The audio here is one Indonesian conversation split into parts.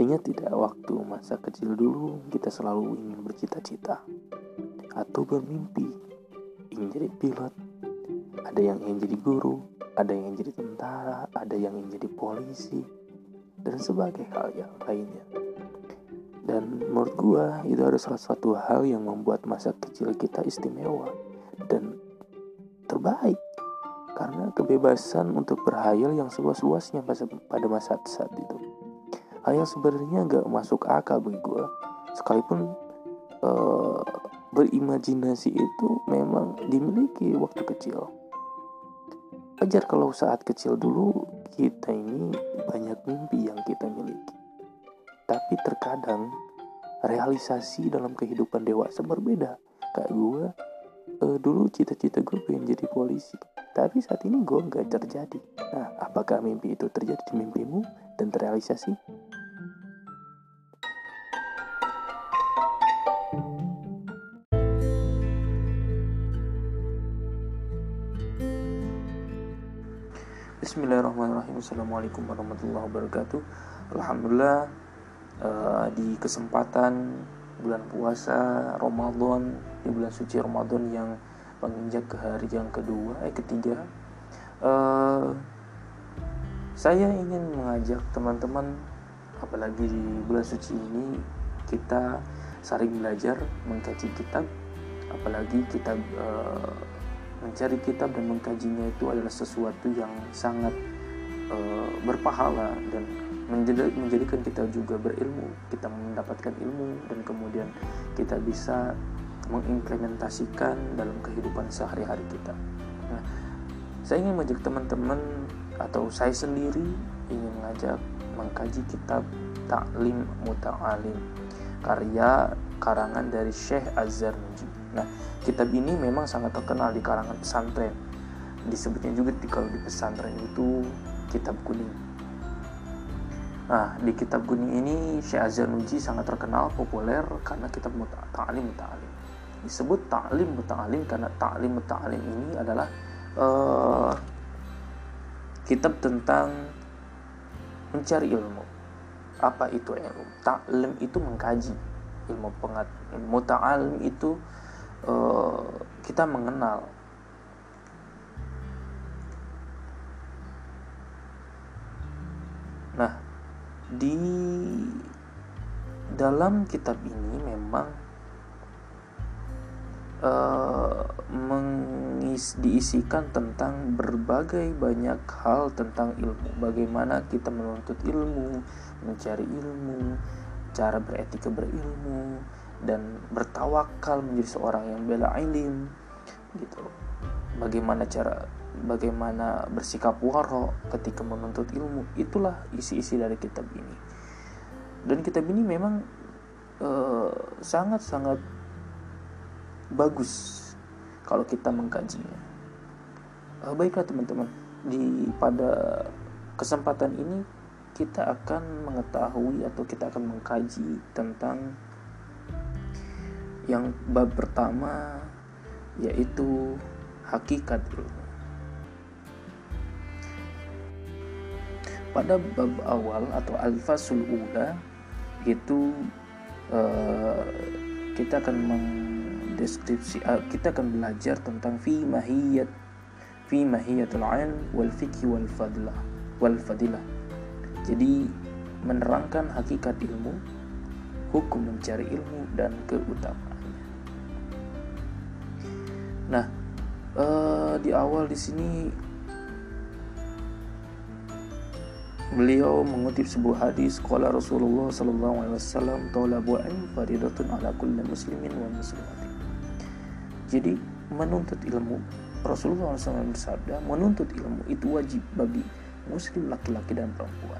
Ingat tidak waktu masa kecil dulu kita selalu ingin bercita-cita atau bermimpi ingin jadi pilot. Ada yang ingin jadi guru, ada yang ingin jadi tentara, ada yang ingin jadi polisi, dan sebagai hal yang lainnya. Dan menurut gua itu ada salah satu hal yang membuat masa kecil kita istimewa dan terbaik karena kebebasan untuk berhayal yang seluas-luasnya pada masa saat itu hal yang sebenarnya gak masuk akal bagi gue sekalipun uh, berimajinasi itu memang dimiliki waktu kecil. Wajar kalau saat kecil dulu kita ini banyak mimpi yang kita miliki. Tapi terkadang realisasi dalam kehidupan dewasa berbeda. Kayak gue uh, dulu cita-cita gue pengen jadi polisi. Tapi saat ini gue nggak terjadi. Nah apakah mimpi itu terjadi di mimpimu dan terrealisasi Bismillahirrahmanirrahim. Assalamualaikum warahmatullahi wabarakatuh. Alhamdulillah uh, Di kesempatan bulan puasa Ramadan Di bulan suci Ramadan yang menginjak ke hari yang kedua Eh ketiga uh, Saya ingin mengajak teman-teman Apalagi di bulan suci ini Kita saling belajar mengkaji kitab Apalagi kitab uh, mencari kitab dan mengkajinya itu adalah sesuatu yang sangat uh, berpahala dan menjadikan kita juga berilmu kita mendapatkan ilmu dan kemudian kita bisa mengimplementasikan dalam kehidupan sehari-hari kita. Nah, saya ingin mengajak teman-teman atau saya sendiri ingin mengajak mengkaji kitab Ta'lim Muta'alim karya karangan dari Syekh Azhar Nah, kitab ini memang sangat terkenal di kalangan pesantren. Disebutnya juga di, kalau di pesantren itu kitab kuning. Nah, di kitab kuning ini Syekh Azhar Nuji sangat terkenal, populer karena kitab ta'lim muta'alim. Disebut ta'lim muta'alim karena ta'lim muta'alim ini adalah uh, kitab tentang mencari ilmu. Apa itu ilmu? Ta'lim itu mengkaji ilmu pengat. Muta'alim itu uh, kita mengenal. Nah di dalam kitab ini memang uh, mengis, diisikan tentang berbagai banyak hal tentang ilmu. Bagaimana kita menuntut ilmu mencari ilmu cara beretika berilmu dan bertawakal menjadi seorang yang bela ilim gitu. Bagaimana cara bagaimana bersikap waro ketika menuntut ilmu itulah isi-isi dari kitab ini. Dan kitab ini memang sangat-sangat uh, bagus kalau kita mengkajinya. Uh, baiklah teman-teman di pada kesempatan ini kita akan mengetahui atau kita akan mengkaji tentang yang bab pertama yaitu hakikat ilmu. Pada bab awal atau al-fasul ula itu uh, kita akan mendeskripsi uh, kita akan belajar tentang fi mahiyat fi mahiyatul ilm wal fiqh wal fadlah wal fadilah. Jadi menerangkan hakikat ilmu, hukum mencari ilmu dan keutamaan. Nah, uh, di awal di sini beliau mengutip sebuah hadis qala Rasulullah sallallahu alaihi wasallam talabu ilm faridatun ala kulli muslimin wa muslimatin. Jadi menuntut ilmu Rasulullah SAW bersabda menuntut ilmu itu wajib bagi muslim laki-laki dan perempuan.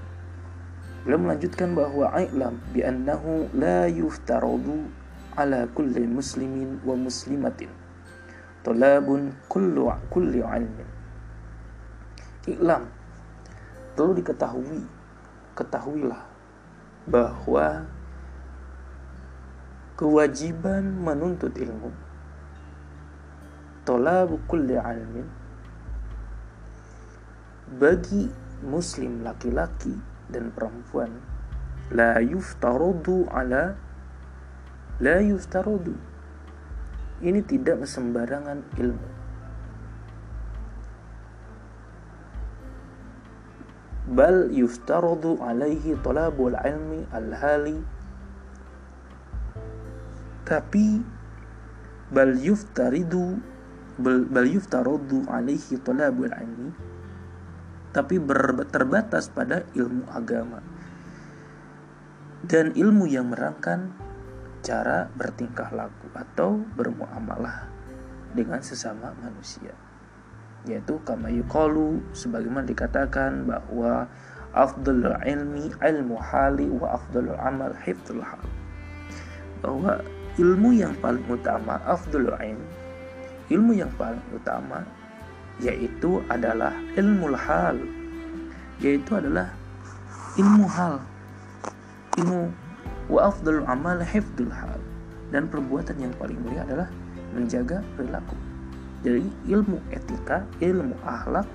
Beliau melanjutkan bahwa i'lam bi annahu la yuftaradu ala kulli muslimin wa muslimatin Tolabun kullu kulli ilmin. Iklam perlu diketahui, ketahuilah bahwa kewajiban menuntut ilmu tolabu kulli ilmin bagi muslim laki-laki dan perempuan la yuftaradu ala la yuftaradu ini tidak sembarangan ilmu. Bal yuftaradu alaihi talabul ilmi al-hali. Tapi bal yuftaridu bal, bal yuftaradu alaihi talabul ilmi tapi ber, terbatas pada ilmu agama. Dan ilmu yang merangkan cara bertingkah laku atau bermuamalah dengan sesama manusia yaitu kama yuqalu sebagaimana dikatakan bahwa afdalul ilmi ilmu hali wa afdalul amal hifdzul hal. Bahwa ilmu yang paling utama afdalul ilm ilmu yang paling utama yaitu adalah ilmu hal yaitu adalah ilmu hal ilmu wa afdalul amal hifdul hal. Dan perbuatan yang paling mulia adalah menjaga perilaku. Jadi ilmu etika ilmu akhlak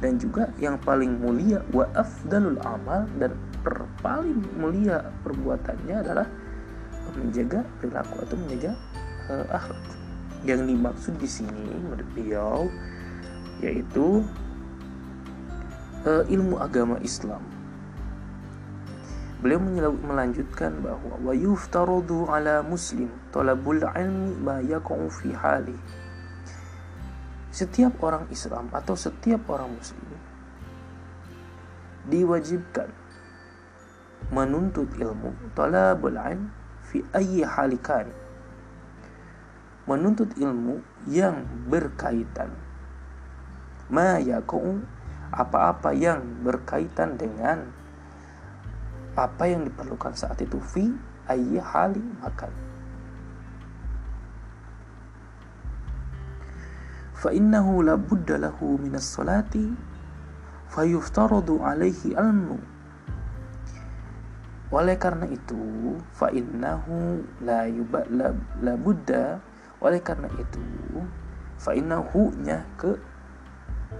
dan juga yang paling mulia wa afdalul amal dan per paling mulia perbuatannya adalah menjaga perilaku atau menjaga uh, akhlak. Yang dimaksud di sini menurut beliau yaitu uh, ilmu agama Islam Beliau melanjutkan bahwa wa yuftaradu ala muslim talabul ilmi ma yaqa'u fi hali. Setiap orang Islam atau setiap orang muslim diwajibkan menuntut ilmu talabul ilm fi ayyi halikan. Menuntut ilmu yang berkaitan ma yaqa'u apa-apa yang berkaitan dengan apa yang diperlukan saat itu? Fi ayyi hali makan. Fa innahu la budda lahu min as-salati fayuftaradu alaihi ilmu oleh karena itu fa innahu la yuba la, la oleh karena itu fa innahu nya ke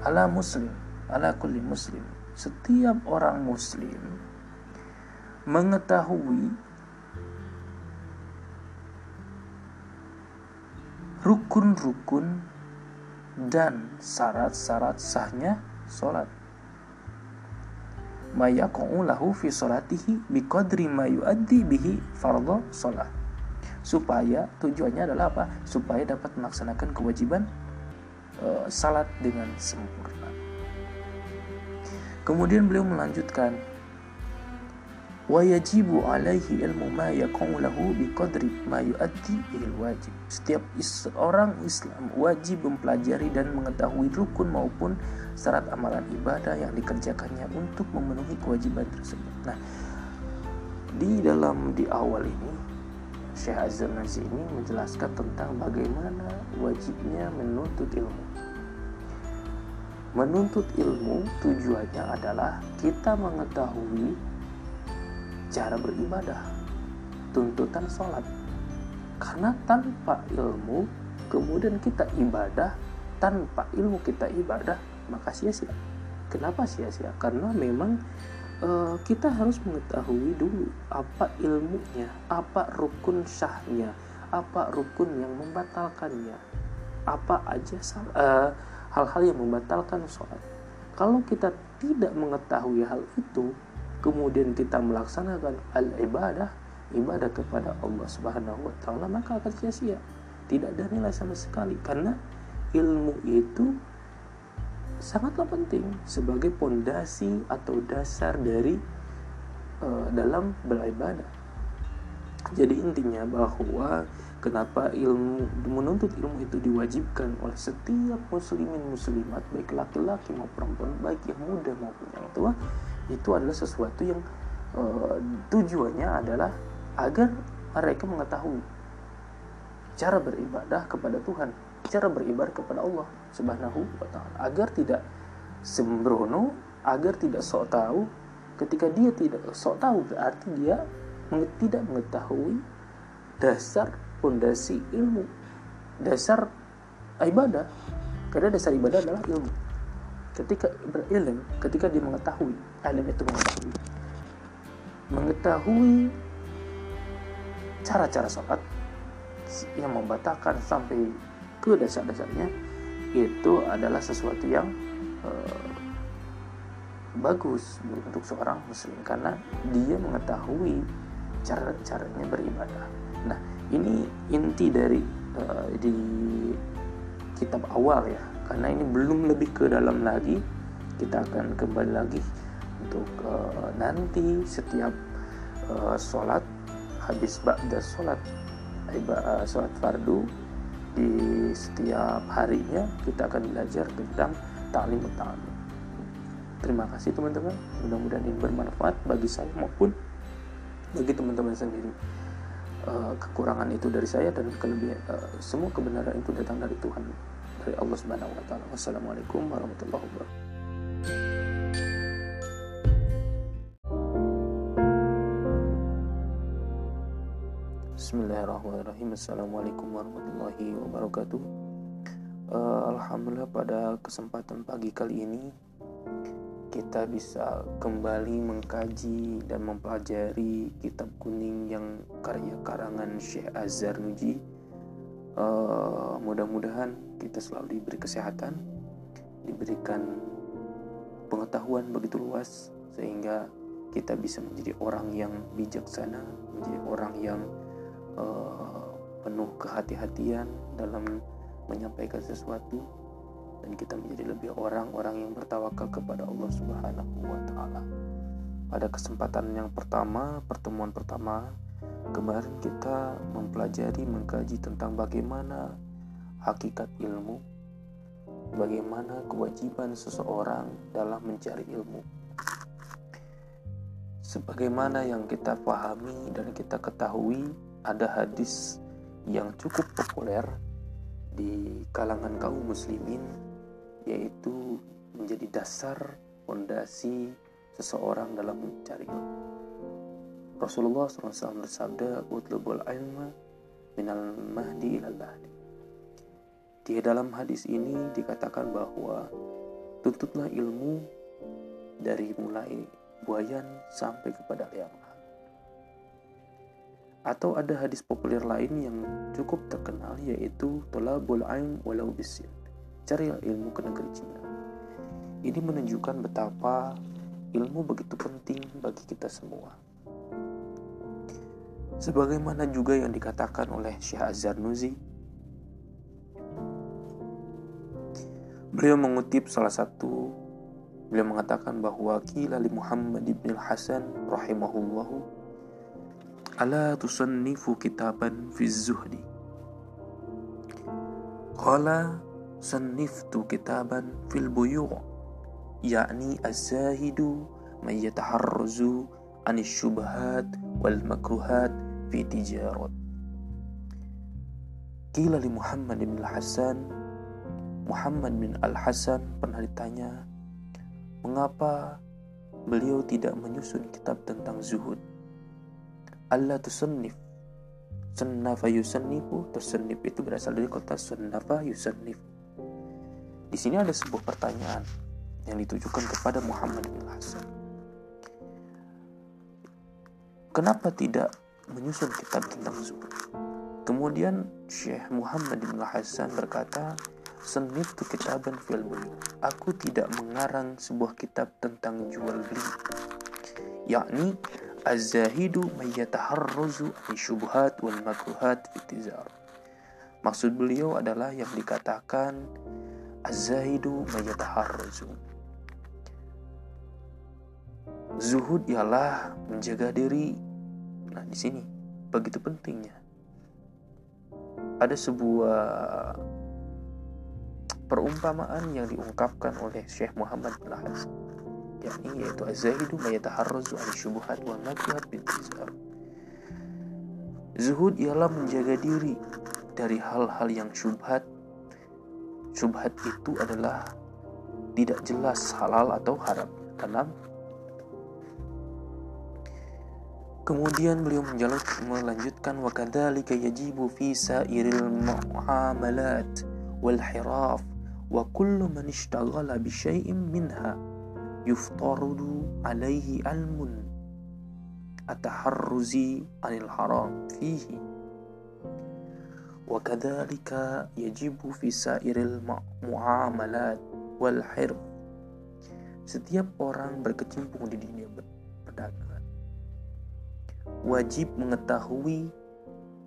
ala muslim ala kulli muslim. Setiap orang muslim mengetahui rukun-rukun dan syarat-syarat sahnya sholat. Mayaqa'u lahu fi sholatihi biqadri ma yuaddi bihi fardhu sholat. Supaya tujuannya adalah apa? Supaya dapat melaksanakan kewajiban uh, salat dengan sempurna. Kemudian beliau melanjutkan wa yajibu alaihi ilmu ma yakunu lahu biqadri ma yuaddi il wajib. Setiap orang Islam wajib mempelajari dan mengetahui rukun maupun syarat amalan ibadah yang dikerjakannya untuk memenuhi kewajiban tersebut. Nah di dalam di awal ini Syekh Azhar Nazi ini menjelaskan tentang bagaimana wajibnya menuntut ilmu. Menuntut ilmu tujuannya adalah kita mengetahui cara beribadah, tuntutan sholat. Karena tanpa ilmu, kemudian kita ibadah, tanpa ilmu kita ibadah, maka sia-sia. Kenapa sia-sia? Karena memang uh, kita harus mengetahui dulu apa ilmunya, apa rukun syahnya, apa rukun yang membatalkannya, apa aja uh, hal-hal yang membatalkan sholat. Kalau kita tidak mengetahui hal itu, kemudian kita melaksanakan al ibadah ibadah kepada Allah Subhanahu wa taala maka akan sia-sia. Tidak ada nilai sama sekali karena ilmu itu sangatlah penting sebagai pondasi atau dasar dari uh, dalam beribadah. Jadi intinya bahwa kenapa ilmu menuntut ilmu itu diwajibkan oleh setiap muslimin muslimat baik laki-laki maupun perempuan baik yang muda maupun yang tua itu adalah sesuatu yang uh, tujuannya adalah agar mereka mengetahui cara beribadah kepada Tuhan, cara beribadah kepada Allah Subhanahu wa taala agar tidak sembrono, agar tidak sok tahu. Ketika dia tidak sok tahu berarti dia tidak mengetahui dasar fondasi ilmu, dasar ibadah. Karena dasar ibadah adalah ilmu ketika berilmu ketika dia mengetahui alim itu mengetahui mengetahui cara-cara sholat yang membatalkan sampai ke dasar-dasarnya itu adalah sesuatu yang uh, bagus untuk seorang muslim karena dia mengetahui cara-caranya beribadah. Nah, ini inti dari uh, di kitab awal ya. Karena ini belum lebih ke dalam lagi. Kita akan kembali lagi untuk uh, nanti setiap uh, sholat habis ba'da sholat uh, sholat fardu di setiap harinya kita akan belajar tentang ta'lim ta'lim. Terima kasih teman-teman. Mudah-mudahan ini bermanfaat bagi saya maupun bagi teman-teman sendiri. Kekurangan itu dari saya dan kelebihan semua kebenaran itu datang dari Tuhan dari Allah Subhanahu wa taala. Wassalamualaikum warahmatullahi wabarakatuh. Bismillahirrahmanirrahim Assalamualaikum warahmatullahi wabarakatuh uh, Alhamdulillah pada kesempatan pagi kali ini kita bisa kembali mengkaji dan mempelajari kitab kuning yang karya karangan Syekh Azhar Nuji. Uh, mudah-mudahan kita selalu diberi kesehatan, diberikan pengetahuan begitu luas sehingga kita bisa menjadi orang yang bijaksana, menjadi orang yang uh, penuh kehati-hatian dalam menyampaikan sesuatu dan kita menjadi lebih orang-orang yang bertawakal kepada Allah Subhanahu wa taala. Pada kesempatan yang pertama, pertemuan pertama, kemarin kita mempelajari mengkaji tentang bagaimana hakikat ilmu, bagaimana kewajiban seseorang dalam mencari ilmu. Sebagaimana yang kita pahami dan kita ketahui, ada hadis yang cukup populer di kalangan kaum muslimin yaitu menjadi dasar fondasi seseorang dalam mencari ilmu. Rasulullah SAW bersabda, "Utlubul ilma minal mahdi ilal lahdi." Di dalam hadis ini dikatakan bahwa tuntutlah ilmu dari mulai buayan sampai kepada liang Atau ada hadis populer lain yang cukup terkenal yaitu tolabul ilm walau bisin carilah ilmu ke negeri Cina. Ini menunjukkan betapa ilmu begitu penting bagi kita semua. Sebagaimana juga yang dikatakan oleh Syekh Azhar Nuzi, beliau mengutip salah satu beliau mengatakan bahwa kila li Muhammad ibn al-Hasan rahimahullahu ala tusannifu kitaban fi zuhdi? Qala sanniftu kitaban fil buyu' yakni az-zahidu man an syubhat wal makruhat fi tijarat. Kila li Muhammad bin Al-Hasan Muhammad bin Al-Hasan pernah ditanya mengapa beliau tidak menyusun kitab tentang zuhud? Allah tusannif. Sannafa yusannifu Tersannif itu berasal dari kata Sannafa yusannifu di sini ada sebuah pertanyaan yang ditujukan kepada Muhammad bin Hasan. Kenapa tidak menyusun kitab tentang zuhud? Kemudian Syekh Muhammad bin Hasan berkata, Senif tu kitaban fil Aku tidak mengarang sebuah kitab tentang jual beli. Yakni Az-zahidu mayyataharruzu syubhat wal makruhat fitizar. Maksud beliau adalah yang dikatakan Az-zahidu mayataharruzu. Zuhud ialah menjaga diri. Nah, di sini begitu pentingnya. Ada sebuah perumpamaan yang diungkapkan oleh Syekh Muhammad bin Hasan yakni yaitu az-zahidu mayataharruzu an syubuhat wa makruhat bil Zuhud ialah menjaga diri dari hal-hal yang syubhat Subhat itu adalah tidak jelas halal atau haram. Karena Kemudian beliau melanjutkan wa kadzalika yajibu fi sairil muamalat wal hiraf wa kullu man ishtaghala bi syai'in minha yuftarudu alaihi almun at-taharruzi anil haram fihi. Wa kadzalika yajibu fi sairil muamalat wal hirf setiap orang berkecimpung di dunia perdagangan wajib mengetahui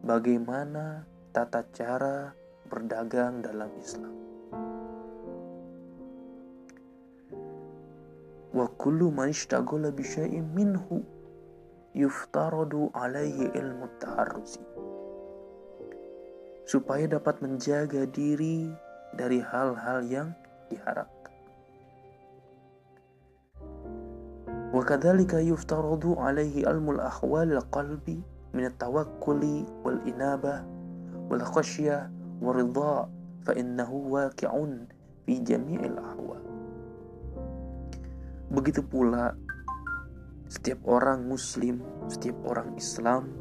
bagaimana tata cara berdagang dalam Islam. Wa kullu man ishtaghala bi syai'in minhu yuftaradu alaihi ilmu taharruzi. Supaya dapat menjaga diri dari hal-hal yang diharapkan. Wa kadzalika yuftaradu alaihi ilmu al-ahwal al-qalbi min at-tawakkuli wal inabah wal khasyah ورضا فإنه واقع في جميع الأحوال Begitu pula setiap orang muslim, setiap orang Islam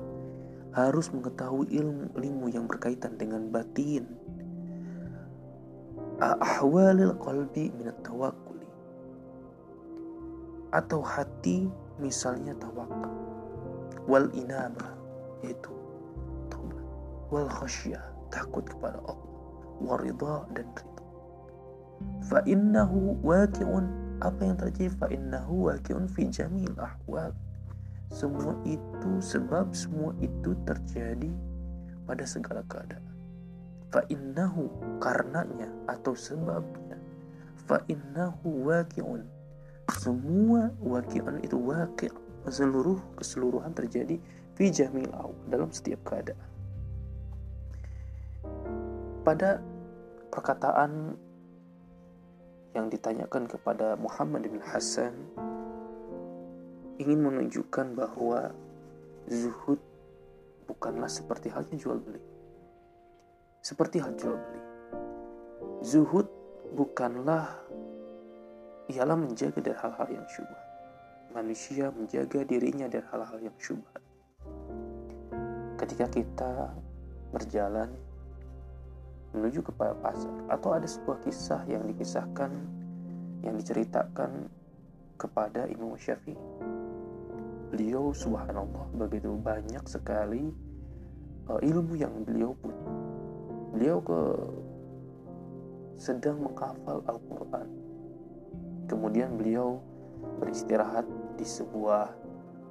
harus mengetahui ilmu-ilmu yang berkaitan dengan batin. Ahwalil qalbi min tawakkuli atau hati misalnya tawakal. Wal inabah yaitu taubat. Wal khasyah takut kepada Allah. Waridha dan ridha. Fa innahu waqi'un. Apa yang terjadi? Fa innahu waqi'un fi jamil ahwal. Semua itu sebab semua itu terjadi pada segala keadaan. Fa innahu karenanya atau sebabnya. Fa innahu waqi'un semua waqi'un itu waqi' seluruh keseluruhan terjadi fi jamil dalam setiap keadaan pada perkataan yang ditanyakan kepada Muhammad bin Hasan ingin menunjukkan bahwa zuhud bukanlah seperti halnya jual beli. Seperti hal jual beli. Zuhud bukanlah ialah menjaga dari hal-hal yang syubhat. Manusia menjaga dirinya dari hal-hal yang syubhat. Ketika kita berjalan menuju ke pasar atau ada sebuah kisah yang dikisahkan yang diceritakan kepada Imam Syafi'i beliau subhanallah begitu banyak sekali uh, ilmu yang beliau punya beliau ke sedang menghafal Al-Quran kemudian beliau beristirahat di sebuah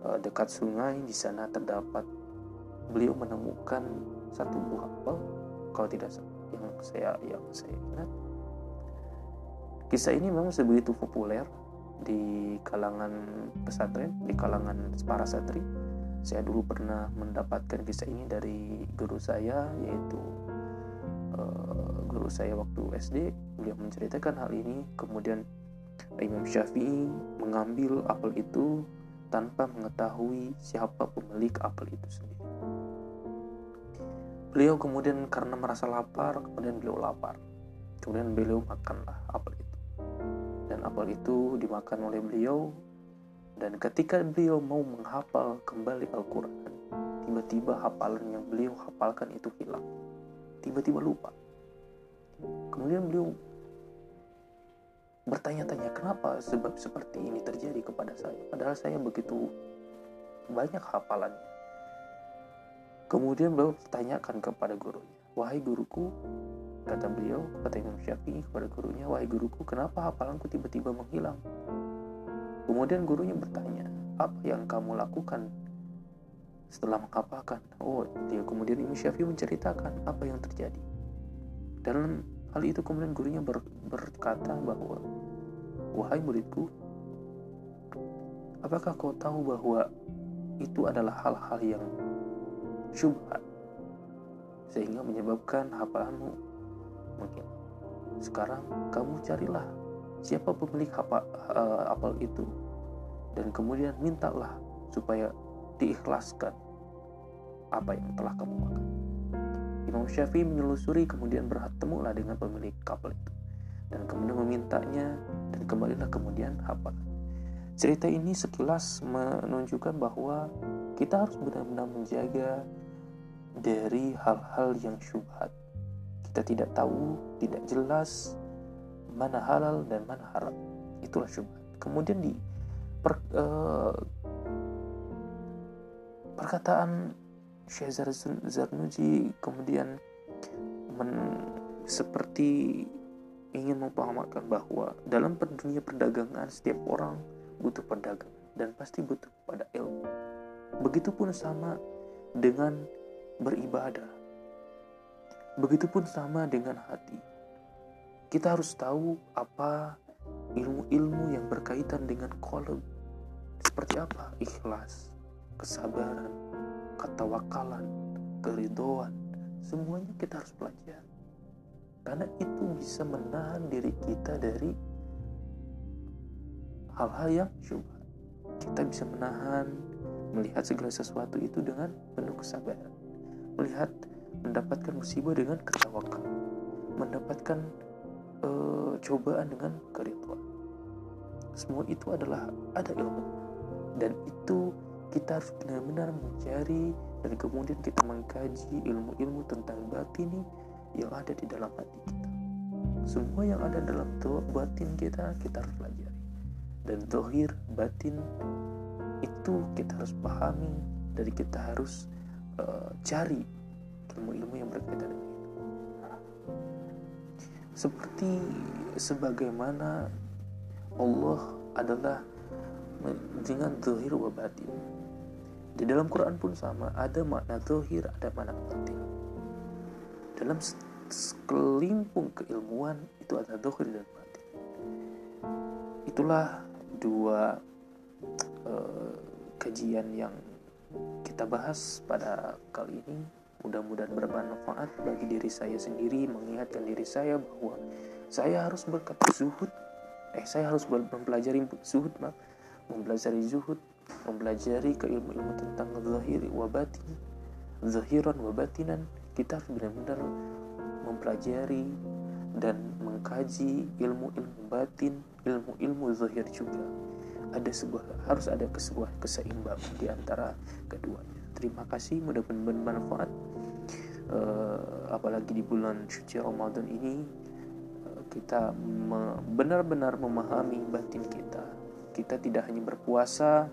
uh, dekat sungai. Di sana terdapat beliau menemukan satu buah apel. Kalau tidak yang saya yang saya ingat. Kisah ini memang sebegitu populer di kalangan pesantren di kalangan para santri. Saya dulu pernah mendapatkan kisah ini dari guru saya yaitu uh, guru saya waktu SD beliau menceritakan hal ini. Kemudian Imam Syafi'i mengambil apel itu tanpa mengetahui siapa pemilik apel itu sendiri Beliau kemudian karena merasa lapar, kemudian beliau lapar. Kemudian beliau makanlah apel itu. Dan apel itu dimakan oleh beliau. Dan ketika beliau mau menghafal kembali Al-Quran, tiba-tiba hafalan yang beliau hafalkan itu hilang. Tiba-tiba lupa. Kemudian beliau bertanya-tanya kenapa sebab seperti ini terjadi kepada saya. Padahal saya begitu banyak hafalannya Kemudian beliau bertanyakan kepada gurunya, wahai guruku, kata beliau, kata Imam Syafi'i kepada gurunya, wahai guruku, kenapa hafalanku tiba-tiba menghilang? Kemudian gurunya bertanya, apa yang kamu lakukan setelah menghafalkan? Oh, dia kemudian Imam Syafi'i menceritakan apa yang terjadi. Dalam hal itu kemudian gurunya ber, berkata bahwa, wahai muridku, apakah kau tahu bahwa itu adalah hal-hal yang syubhat sehingga menyebabkan hafalanmu mungkin? Sekarang kamu carilah siapa pemilik hafal, uh, apel itu dan kemudian mintalah supaya diikhlaskan apa yang telah kamu makan Imam Syafi'i menyelusuri kemudian bertemulah dengan pemilik kapal itu dan kemudian memintanya dan kembalilah kemudian hafalan cerita ini sekilas menunjukkan bahwa kita harus benar-benar menjaga dari hal-hal yang syubhat. Kita tidak tahu, tidak jelas mana halal dan mana haram. Itulah syubhat. Kemudian di per, uh, perkataan Syekh Zarnuji kemudian men, seperti ingin mempahamakan bahwa dalam dunia perdagangan setiap orang butuh pedagang dan pasti butuh pada ilmu. Begitupun sama dengan beribadah. Begitupun sama dengan hati. Kita harus tahu apa ilmu-ilmu yang berkaitan dengan kolom. Seperti apa? Ikhlas, kesabaran, ketawakalan, keridoan. Semuanya kita harus pelajari. Karena itu bisa menahan diri kita dari hal-hal yang syubhat. Kita bisa menahan melihat segala sesuatu itu dengan penuh kesabaran. Melihat mendapatkan musibah dengan ketawakal. Mendapatkan uh, cobaan dengan keriduan. Semua itu adalah ada ilmu. Dan itu kita harus benar-benar mencari dan kemudian kita mengkaji ilmu-ilmu tentang batin yang ada di dalam hati kita. Semua yang ada dalam batin kita, kita harus pelajari. Dan tohir batin itu kita harus pahami, dari kita harus uh, cari ilmu-ilmu yang berkaitan dengan itu. Seperti sebagaimana Allah adalah dengan tohir wa batin. Di dalam Quran pun sama, ada makna tohir, ada makna batin. Dalam sekelimpung keilmuan itu ada dohir dan batin. Itulah dua uh, kajian yang kita bahas pada kali ini. Mudah-mudahan bermanfaat bagi diri saya sendiri mengingatkan diri saya bahwa saya harus berkata zuhud. Eh saya harus mempelajari zuhud maaf mempelajari zuhud mempelajari keilmu-ilmu tentang zahir wa batin zahiran wa batinan kita harus benar-benar mempelajari dan mengkaji ilmu-ilmu batin, ilmu-ilmu zahir juga. Ada sebuah harus ada sebuah keseimbangan di antara keduanya. Terima kasih, mudah-mudahan bermanfaat. Uh, apalagi di bulan suci Ramadan ini uh, kita benar-benar memahami batin kita. Kita tidak hanya berpuasa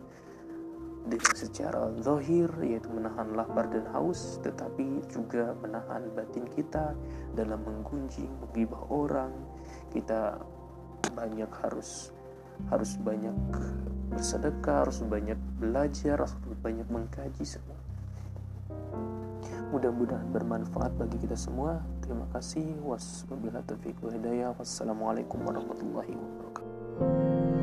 dengan secara zahir yaitu menahan lapar dan haus tetapi juga menahan batin kita dalam menggunjing menggibah orang. Kita banyak harus harus banyak bersedekah harus banyak belajar harus banyak mengkaji semua. Mudah-mudahan bermanfaat bagi kita semua. Terima kasih. Wassalamualaikum warahmatullahi wabarakatuh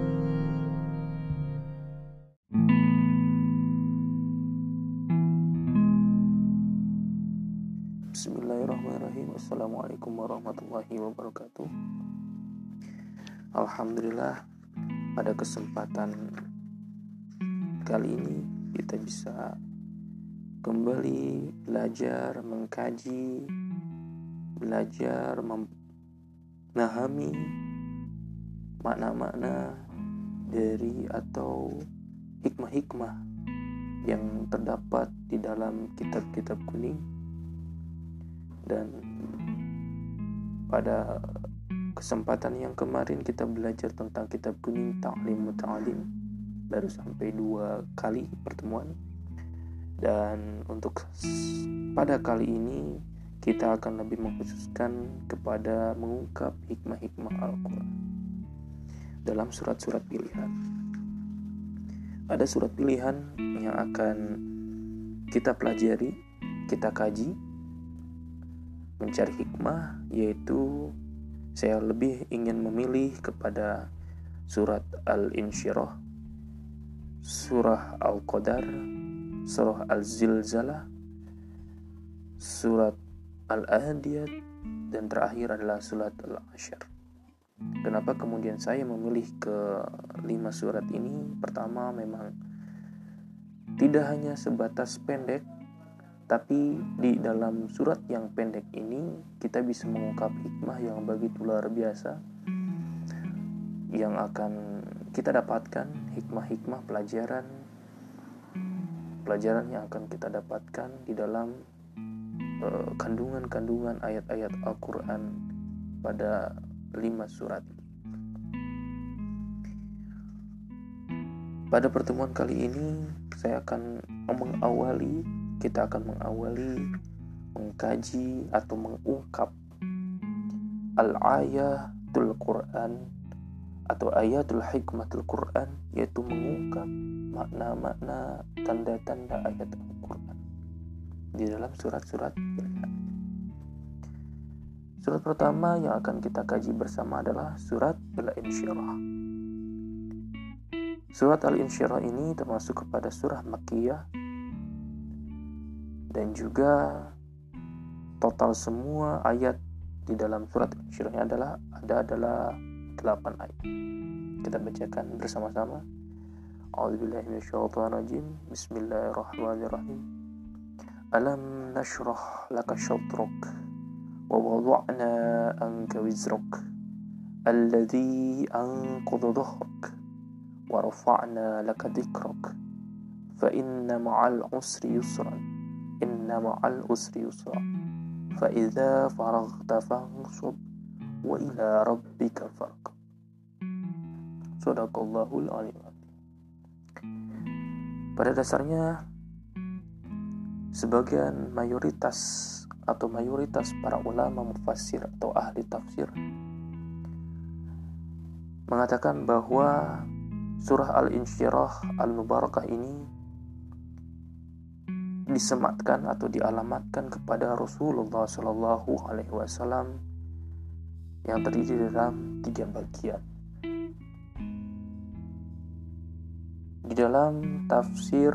Assalamualaikum warahmatullahi wabarakatuh. Alhamdulillah Pada kesempatan Kali ini Kita bisa Kembali Belajar Mengkaji Belajar Memahami Makna-makna Dari atau Hikmah-hikmah Yang terdapat Di dalam kitab-kitab kuning dan pada kesempatan yang kemarin kita belajar tentang kitab kuning Ta'lim Muta'alim baru sampai dua kali pertemuan. Dan untuk pada kali ini kita akan lebih mengkhususkan kepada mengungkap hikmah-hikmah Al-Quran dalam surat-surat pilihan. Ada surat pilihan yang akan kita pelajari kita kaji mencari hikmah yaitu saya lebih ingin memilih kepada surat Al-Insyirah, surah Al-Qadar, surah Al-Zilzalah, surat Al-Ahdiyat, dan terakhir adalah surat Al-Asyar. Kenapa kemudian saya memilih ke lima surat ini? Pertama memang tidak hanya sebatas pendek tapi di dalam surat yang pendek ini kita bisa mengungkap hikmah yang begitu luar biasa yang akan kita dapatkan hikmah-hikmah pelajaran pelajaran yang akan kita dapatkan di dalam uh, kandungan-kandungan ayat-ayat Al-Qur'an pada lima surat. Pada pertemuan kali ini saya akan mengawali kita akan mengawali mengkaji atau mengungkap al-ayatul Quran atau ayatul hikmatul Quran yaitu mengungkap makna-makna tanda-tanda ayat Al-Quran di dalam surat-surat Surat pertama yang akan kita kaji bersama adalah surat Al-Insyirah. Surat Al-Insyirah ini termasuk kepada surah Makkiyah dan juga total semua ayat di dalam surat Al-Syirahnya adalah ada adalah 8 ayat. Kita bacakan bersama-sama. A'udzubillahiminasyaitonirrajim. Bismillahirrahmanirrahim. Alam nashrah laka syatruk wa wada'na anka wizruk alladhi anqadha dhahrak wa rafa'na laka dhikrak fa inna ma'al usri yusran inna ma'al usri yusra fa idza faraghta wa ila rabbika farq Sadaqallahul alim. Pada dasarnya sebagian mayoritas atau mayoritas para ulama mufassir atau ahli tafsir mengatakan bahwa surah Al-Insyirah Al-Mubarakah ini disematkan atau dialamatkan kepada Rasulullah Shallallahu Alaihi Wasallam yang terdiri dalam tiga bagian. Di dalam tafsir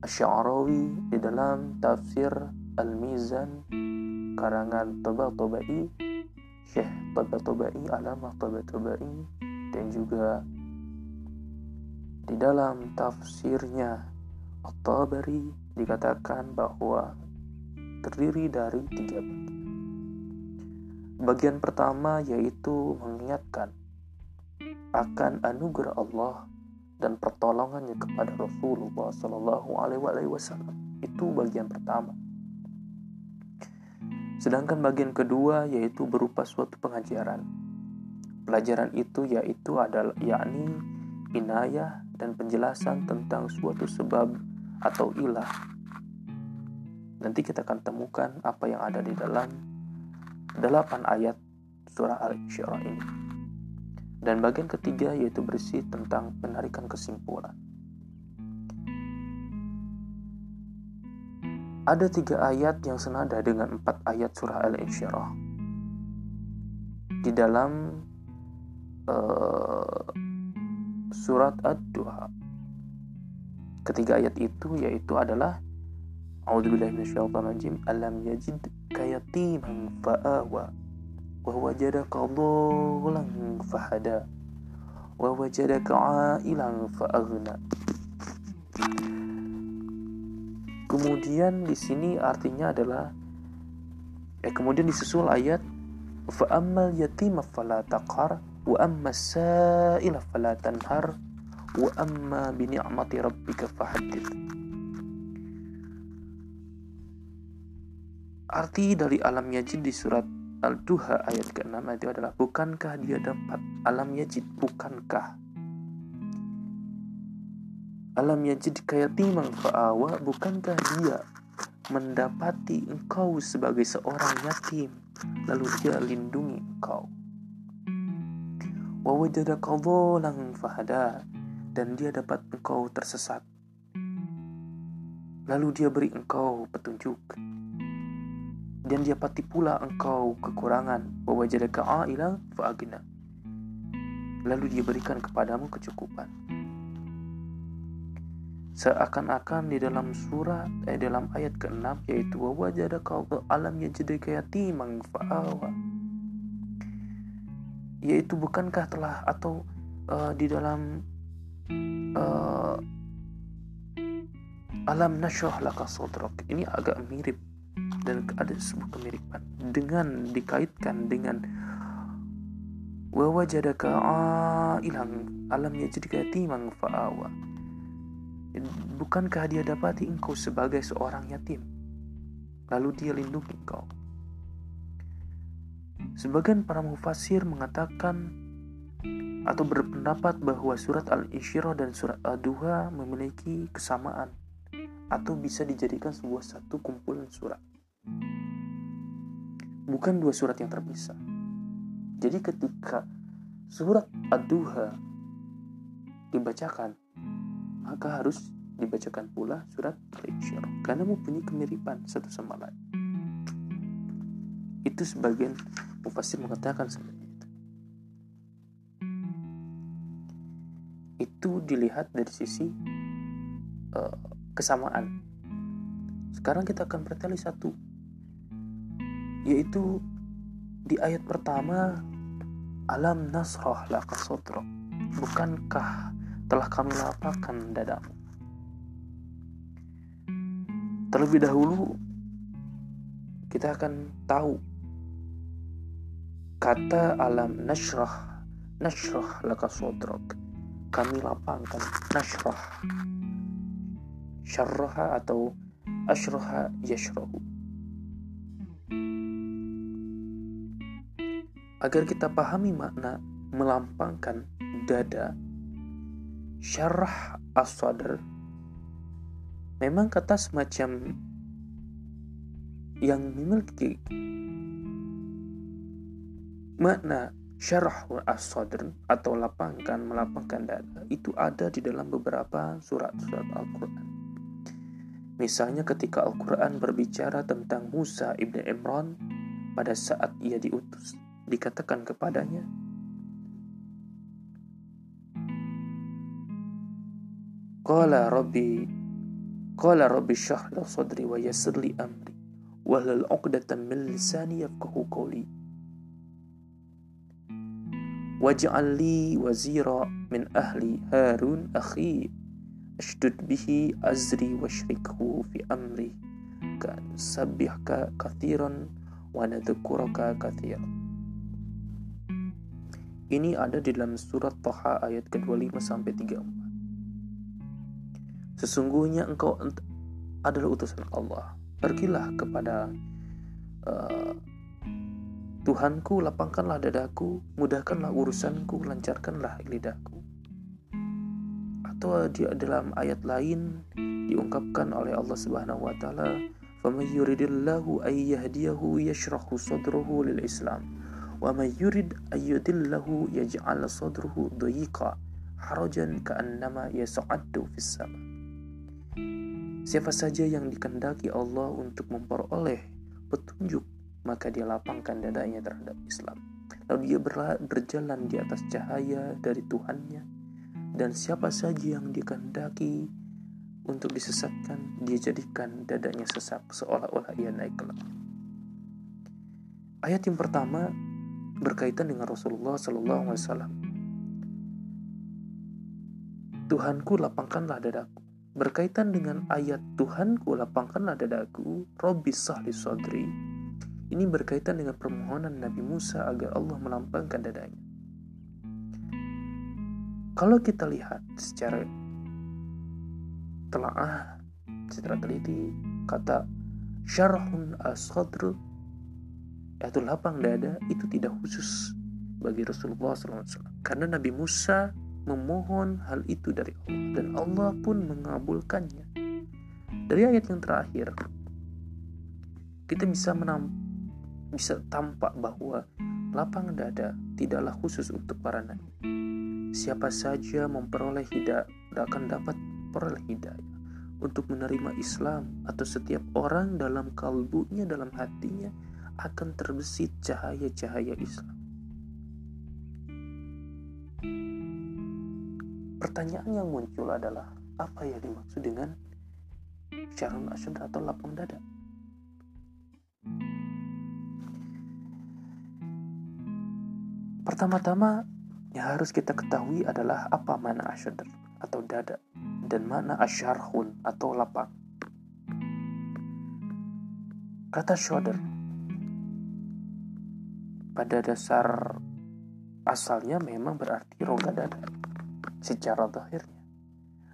Asy'arawi, di dalam tafsir Al-Mizan karangan Tabatabai, Syekh Tabatabai, Alamah Tabatabai dan juga di dalam tafsirnya At-Tabari dikatakan bahwa terdiri dari tiga bagian. Bagian pertama yaitu mengingatkan akan anugerah Allah dan pertolongannya kepada Rasulullah Shallallahu Alaihi Wasallam. Itu bagian pertama. Sedangkan bagian kedua yaitu berupa suatu pengajaran. Pelajaran itu yaitu adalah yakni inayah dan penjelasan tentang suatu sebab atau ilah. Nanti kita akan temukan apa yang ada di dalam delapan ayat surah Al-Isyrah ini. Dan bagian ketiga yaitu bersih tentang penarikan kesimpulan. Ada tiga ayat yang senada dengan empat ayat surah Al-Insyirah. Di dalam uh, surat Ad-Duha. Ketiga ayat itu yaitu adalah A'udzubillahi minasyaitonirrajim. Alam yajid kayatiman fa'awa wa wajadaka dhalan fahada wa wajadaka 'ailan fa'aghna. Kemudian di sini artinya adalah eh kemudian disusul ayat fa'ammal yatima fala taqhar wa amma sa'ila fala tanhar wa amma bi ni'mati rabbika fahaddith Arti dari alam yajid di surat Al-Duha ayat ke-6 itu adalah Bukankah dia dapat alam yajid? Bukankah? Alam yajid kayatimang fa'awa Bukankah dia mendapati engkau sebagai seorang yatim Lalu dia lindungi engkau? Wa wajadaka fahada dan dia dapat engkau tersesat. Lalu dia beri engkau petunjuk. Dan dia pati pula engkau kekurangan. Wa wajadaka aila fa'agna lalu dia berikan kepadamu kecukupan. Seakan-akan di dalam surat eh dalam ayat ke-6 yaitu wa wajadaka alam yajidaka yatiman fa'awa. Yaitu bukankah telah atau uh, di dalam uh, alam nasyrah laka sodrok ini agak mirip dan ada sebuah kemiripan. Dengan dikaitkan dengan wa wajadaka ilang alam yajidka yatiman fa'awa. Bukankah dia dapati engkau sebagai seorang yatim? Lalu dia lindungi engkau. Sebagian para mufasir mengatakan atau berpendapat bahwa surat Al-Insyirah dan surat Ad-Duha memiliki kesamaan atau bisa dijadikan sebuah satu kumpulan surat. Bukan dua surat yang terpisah. Jadi ketika surat Ad-Duha dibacakan, maka harus dibacakan pula surat Al-Insyirah karena mempunyai kemiripan satu sama lain. Itu sebagian mufasir mengatakan dilihat dari sisi uh, kesamaan. Sekarang kita akan bertali satu, yaitu di ayat pertama alam nasrah laka sodro bukankah telah kami lapangkan dadamu? Terlebih dahulu kita akan tahu kata alam nasrah nasrah laka sodrok kami lapangkan nasrah syarraha atau ashraha yashrahu agar kita pahami makna melampangkan dada syarah as-sadr memang kata semacam yang memiliki makna syarah as-sadr atau lapangkan melapangkan dada itu ada di dalam beberapa surat-surat Al-Qur'an. Misalnya ketika Al-Qur'an berbicara tentang Musa ibn Imran pada saat ia diutus, dikatakan kepadanya, Qala Rabbi Qala rabbi syrah li sadri wa yassir li amri wa hlul 'uqdatam min lisani yafqahu qawli. Wazira min ahli Harun akhi ashdud bihi azri washrikhu fi amri sabbihka kathiran wa nadhkuraka kathiran. Ini ada di dalam surat Taha ayat ke-25 sampai 34. Sesungguhnya engkau adalah utusan Allah. Pergilah kepada uh, Tuhanku, lapangkanlah dadaku, mudahkanlah urusanku, lancarkanlah lidahku. Atau di dalam ayat lain diungkapkan oleh Allah Subhanahu wa taala, "Faman yuridillahu ay yahdiyahu yashrahu sadrahu lil Islam, wa man yurid ay yudillahu yaj'al sadrahu dhayiqa harajan ka'annama yas'addu fis sama." Siapa saja yang dikendaki Allah untuk memperoleh petunjuk, maka dia lapangkan dadanya terhadap Islam. Lalu dia berjalan di atas cahaya dari Tuhannya. Dan siapa saja yang dikendaki untuk disesatkan, dia jadikan dadanya sesak seolah-olah ia naik ke langit. Ayat yang pertama berkaitan dengan Rasulullah Sallallahu Alaihi Wasallam. Tuhanku lapangkanlah dadaku berkaitan dengan ayat Tuhanku lapangkanlah dadaku Robbi sahli sodri ini berkaitan dengan permohonan Nabi Musa agar Allah melampangkan dadanya kalau kita lihat secara telaah secara teliti kata syarhun as-sadr yaitu lapang dada itu tidak khusus bagi Rasulullah SAW karena Nabi Musa memohon hal itu dari Allah dan Allah pun mengabulkannya. Dari ayat yang terakhir kita bisa menam bisa tampak bahwa lapang dada tidaklah khusus untuk para nabi. Siapa saja memperoleh hidayah akan dapat peroleh hidayah untuk menerima Islam atau setiap orang dalam kalbunya dalam hatinya akan terbesit cahaya-cahaya Islam. Pertanyaan yang muncul adalah apa ya dimaksud dengan syarun asyad atau lapang dada? Pertama-tama yang harus kita ketahui adalah apa mana asyadr atau dada dan mana asyarhun atau lapang. Kata shoulder pada dasar asalnya memang berarti rongga dada secara zahirnya.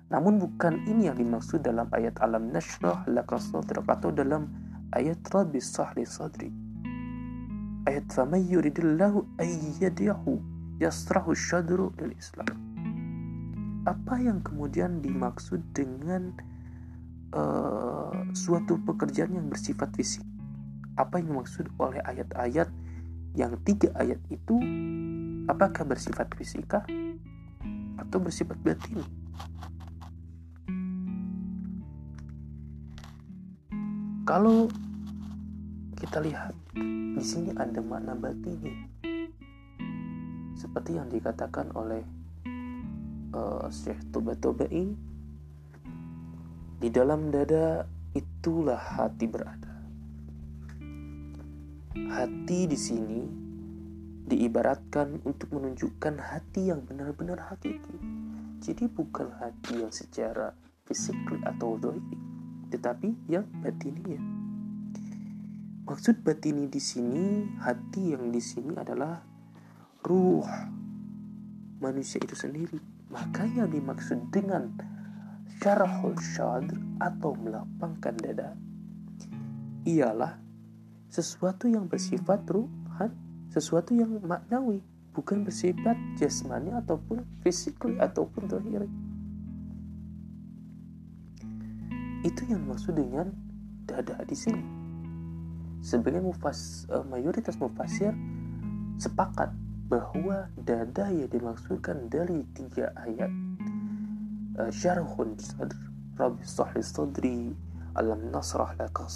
Namun bukan ini yang dimaksud dalam ayat alam nashrah laka sadrak atau dalam ayat rabbi sahli sadri. Ayat faman yuridillahu ayyadiyahu yasrahu syadru lil Islam. Apa yang kemudian dimaksud dengan uh, suatu pekerjaan yang bersifat fisik? Apa yang dimaksud oleh ayat-ayat yang tiga ayat itu apakah bersifat fisika atau bersifat batin? Kalau kita lihat di sini ada makna batini seperti yang dikatakan oleh uh, Syekh Toba-Tobai di dalam dada itulah hati berada. Hati di sini diibaratkan untuk menunjukkan hati yang benar-benar hakiki. Jadi bukan hati yang secara fisik atau dohiri, tetapi yang batininya. Maksud batini di sini, hati yang di sini adalah ruh manusia itu sendiri. Maka yang dimaksud dengan syarahul syadr atau melapangkan dada ialah sesuatu yang bersifat ruhan, sesuatu yang maknawi, bukan bersifat jasmani ataupun fisikly ataupun dohiri. Itu yang dimaksud dengan dada di sini. Sebagian mufas, uh, mayoritas mufasir sepakat bahwa dada yang dimaksudkan dari tiga ayat uh, syarhun sadr Rabbi sahli sadri alam nasrah laka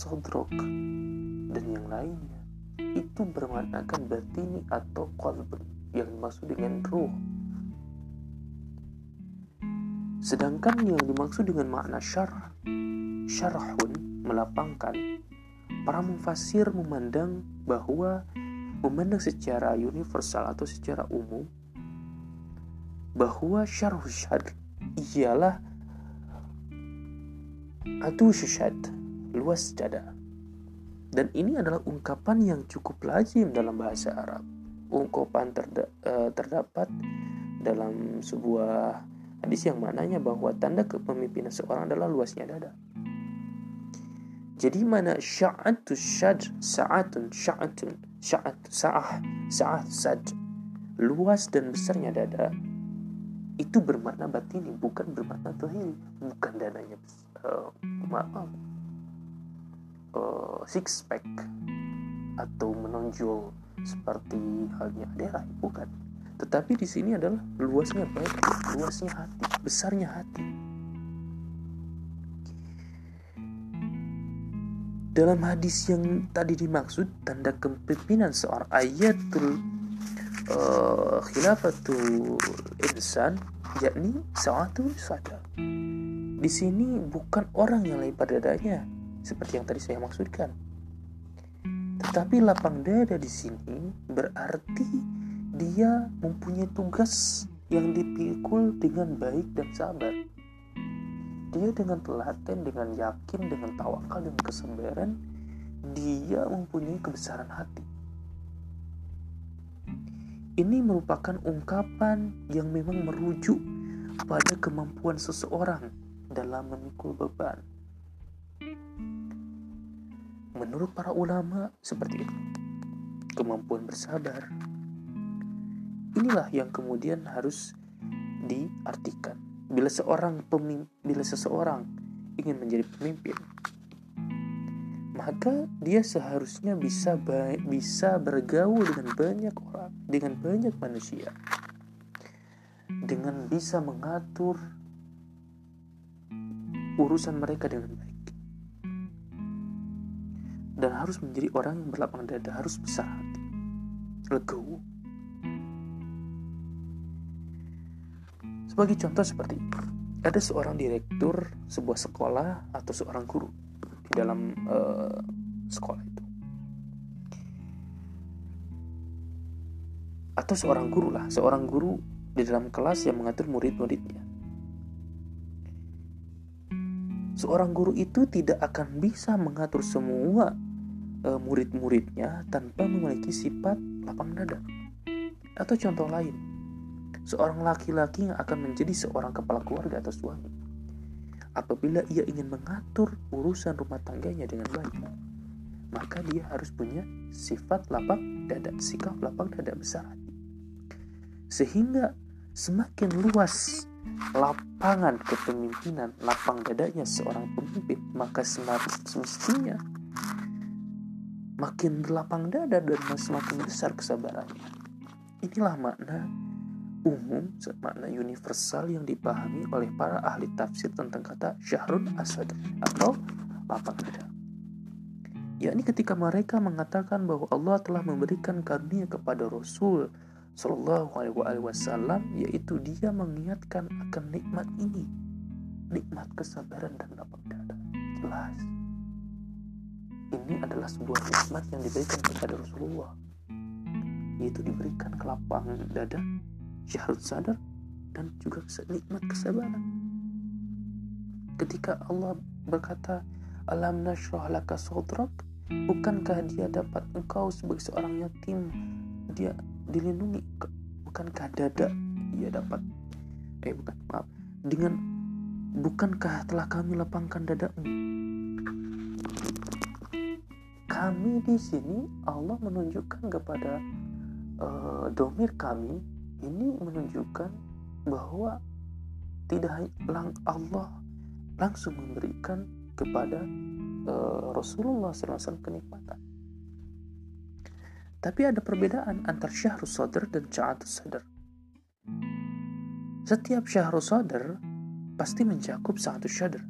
dan yang lainnya itu bermaknakan batini atau qalb yang dimaksud dengan ruh. Sedangkan yang dimaksud dengan makna syarh syarhun melapangkan para mufasir memandang bahwa memandang secara universal atau secara umum bahwa syarh syad ialah atau syad luas dada. Dan ini adalah ungkapan yang cukup lazim dalam bahasa Arab. Ungkapan terda eh, terdapat dalam sebuah hadis yang maknanya bahwa tanda kepemimpinan seorang adalah luasnya dada jadi mana sya'atu syad sa'atun sya'atun sya'at sa'ah sa'ah sad. Luas dan besarnya dada. Itu bermakna batini bukan bermakna zahiri bukan dananya uh, maaf. Uh, six pack. Atau menonjol seperti halnya daerah bukan. Tetapi di sini adalah luasnya baik luasnya hati besarnya hati Dalam hadis yang tadi dimaksud tanda kepemimpinan seorang ayatul uh, khilafatul insan yakni sa'atu sada. Di sini bukan orang yang lebar dadanya seperti yang tadi saya maksudkan. Tetapi lapang dada di sini berarti dia mempunyai tugas yang dipikul dengan baik dan sabar dia dengan telaten, dengan yakin, dengan tawakal, dengan kesembaran, dia mempunyai kebesaran hati. Ini merupakan ungkapan yang memang merujuk pada kemampuan seseorang dalam memikul beban. Menurut para ulama seperti itu. Kemampuan bersabar. Inilah yang kemudian harus diartikan bila seorang pemimpin, bila seseorang ingin menjadi pemimpin maka dia seharusnya bisa baik, bisa bergaul dengan banyak orang dengan banyak manusia. Dengan bisa mengatur urusan mereka dengan baik. Dan harus menjadi orang yang berlapang dada harus besar hati legowo Sebagai contoh seperti ada seorang direktur sebuah sekolah atau seorang guru di dalam uh, sekolah itu. Atau seorang guru lah, seorang guru di dalam kelas yang mengatur murid-muridnya. Seorang guru itu tidak akan bisa mengatur semua uh, murid-muridnya tanpa memiliki sifat lapang dada. Atau contoh lain, seorang laki-laki yang akan menjadi seorang kepala keluarga atau suami. Apabila ia ingin mengatur urusan rumah tangganya dengan baik, maka dia harus punya sifat lapang dada, sikap lapang dada besar hati. sehingga semakin luas lapangan kepemimpinan lapang dadanya seorang pemimpin maka semestinya makin berlapang dada dan semakin besar kesabarannya inilah makna umum makna universal yang dipahami oleh para ahli tafsir tentang kata syahrun asad atau lapang dada. Yakni ketika mereka mengatakan bahwa Allah telah memberikan karunia kepada Rasul Shallallahu Alaihi Wasallam yaitu dia mengingatkan akan nikmat ini nikmat kesabaran dan lapang dada. Jelas. Ini adalah sebuah nikmat yang diberikan kepada Rasulullah yaitu diberikan kelapang dada syahrul sadar dan juga nikmat kesabaran. Ketika Allah berkata alam nashrah laka sodrak bukankah dia dapat engkau sebagai seorang yatim? Dia dilindungi. Bukankah dada ia dapat? Eh bukan maaf. Dengan bukankah telah kami lapangkan dadamu? Kami di sini Allah menunjukkan kepada uh, domir kami ini menunjukkan bahwa tidak lang Allah langsung memberikan kepada uh, Rasulullah SAW kenikmatan tapi ada perbedaan antara syahrus sadr dan ca'atus sadr. Setiap syahrus sadr pasti mencakup satu sadr.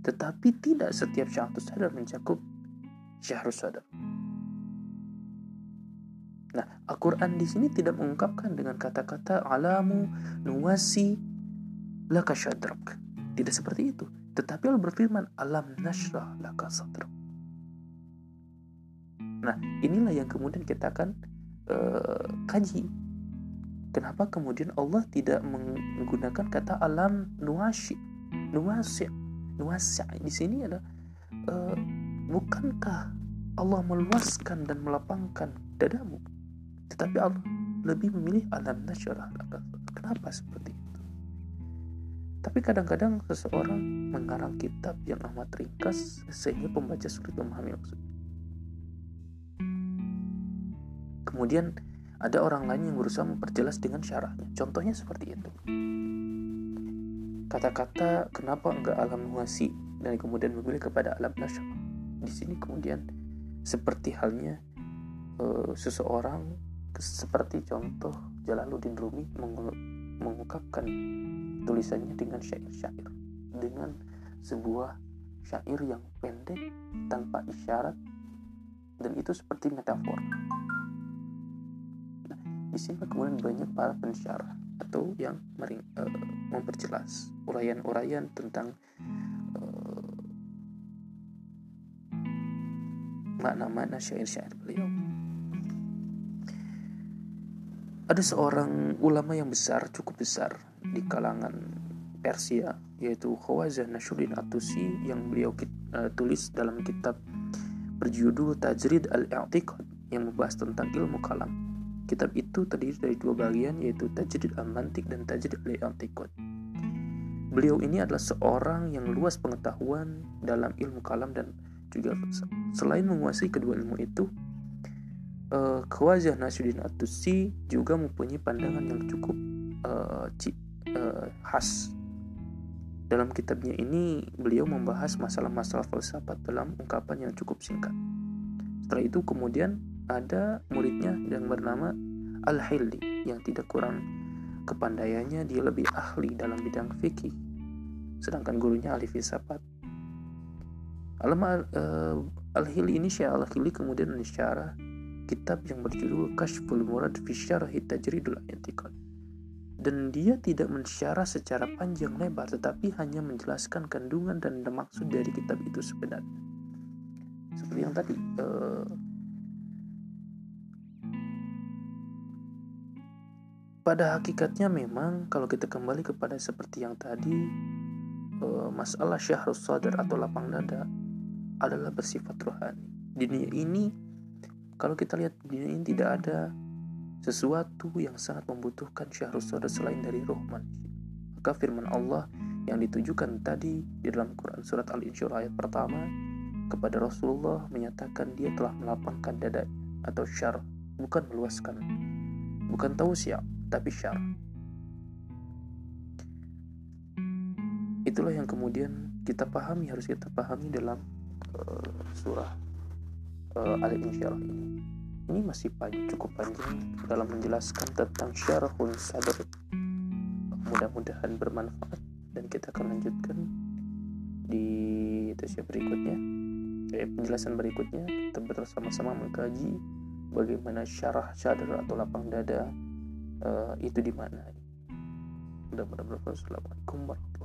Tetapi tidak setiap syahrus sadr mencakup syahrus sadr. Nah, Al-Quran di sini tidak mengungkapkan dengan kata-kata alamu nuwasi laka syadrak. Tidak seperti itu. Tetapi Allah berfirman alam nashrah laka sadrak. Nah, inilah yang kemudian kita akan uh, kaji. Kenapa kemudian Allah tidak menggunakan kata alam nuwasi, nuwasi, nuwasi di sini ada uh, bukankah Allah meluaskan dan melapangkan dadamu? Tetapi Allah lebih memilih alam nasyarah. Kenapa seperti itu? Tapi kadang-kadang seseorang mengarang kitab yang amat ringkas sehingga pembaca sulit memahami maksudnya. Kemudian ada orang lain yang berusaha memperjelas dengan syarahnya. Contohnya seperti itu. Kata-kata kenapa enggak alam nuasi dan kemudian memilih kepada alam nasyar. Di sini kemudian seperti halnya uh, seseorang seperti contoh Jalaluddin Rumi mengungkapkan tulisannya dengan syair-syair dengan sebuah syair yang pendek tanpa isyarat dan itu seperti metafor di sini kemudian banyak para pensyarah atau yang mering, uh, memperjelas uraian-uraian tentang uh, makna-makna syair-syair beliau. Ada seorang ulama yang besar, cukup besar di kalangan Persia, yaitu Khawazah Nasruddin Atusi yang beliau uh, tulis dalam kitab berjudul Tajrid al-I'tiqad yang membahas tentang ilmu kalam Kitab itu terdiri dari dua bagian yaitu Tajrid al-Mantik dan Tajrid al-I'tiqad. Beliau ini adalah seorang yang luas pengetahuan dalam ilmu kalam dan juga selain menguasai kedua ilmu itu, uh, Khawajah Nasruddin At-Tusi juga mempunyai pandangan yang cukup uh, uh, khas. Dalam kitabnya ini, beliau membahas masalah-masalah falsafat dalam ungkapan yang cukup singkat. Setelah itu kemudian ada muridnya yang bernama Al-Hilli yang tidak kurang kepandaiannya dia lebih ahli dalam bidang fikih sedangkan gurunya ahli filsafat Al-Hilli ini Syekh Al-Hilli kemudian mensyarah kitab yang berjudul Kashful Murad fi Syarhi Tajridul dan dia tidak mensyarah secara panjang lebar tetapi hanya menjelaskan kandungan dan maksud dari kitab itu sebenarnya. Seperti yang tadi uh, pada hakikatnya memang kalau kita kembali kepada seperti yang tadi uh, masalah syahrus sadar atau lapang dada adalah bersifat rohani. Di dunia ini kalau kita lihat dunia ini tidak ada sesuatu yang sangat membutuhkan syahrus sadar selain dari roh manusia maka firman Allah yang ditujukan tadi di dalam Quran surat Al-Insyirah ayat pertama kepada Rasulullah menyatakan dia telah melapangkan dada atau syar bukan meluaskan bukan tahu siap tapi syar. Itulah yang kemudian kita pahami harus kita pahami dalam uh, surah uh, Al-Insyirah ini. Ini masih panjang, cukup panjang dalam menjelaskan tentang syarahun sadr. Mudah-mudahan bermanfaat dan kita akan lanjutkan di tasya berikutnya. Eh, penjelasan berikutnya kita bersama-sama mengkaji bagaimana syarah sadar atau lapang dada uh, itu di mana. Mudah-mudahan bermanfaat. Assalamualaikum warahmatullahi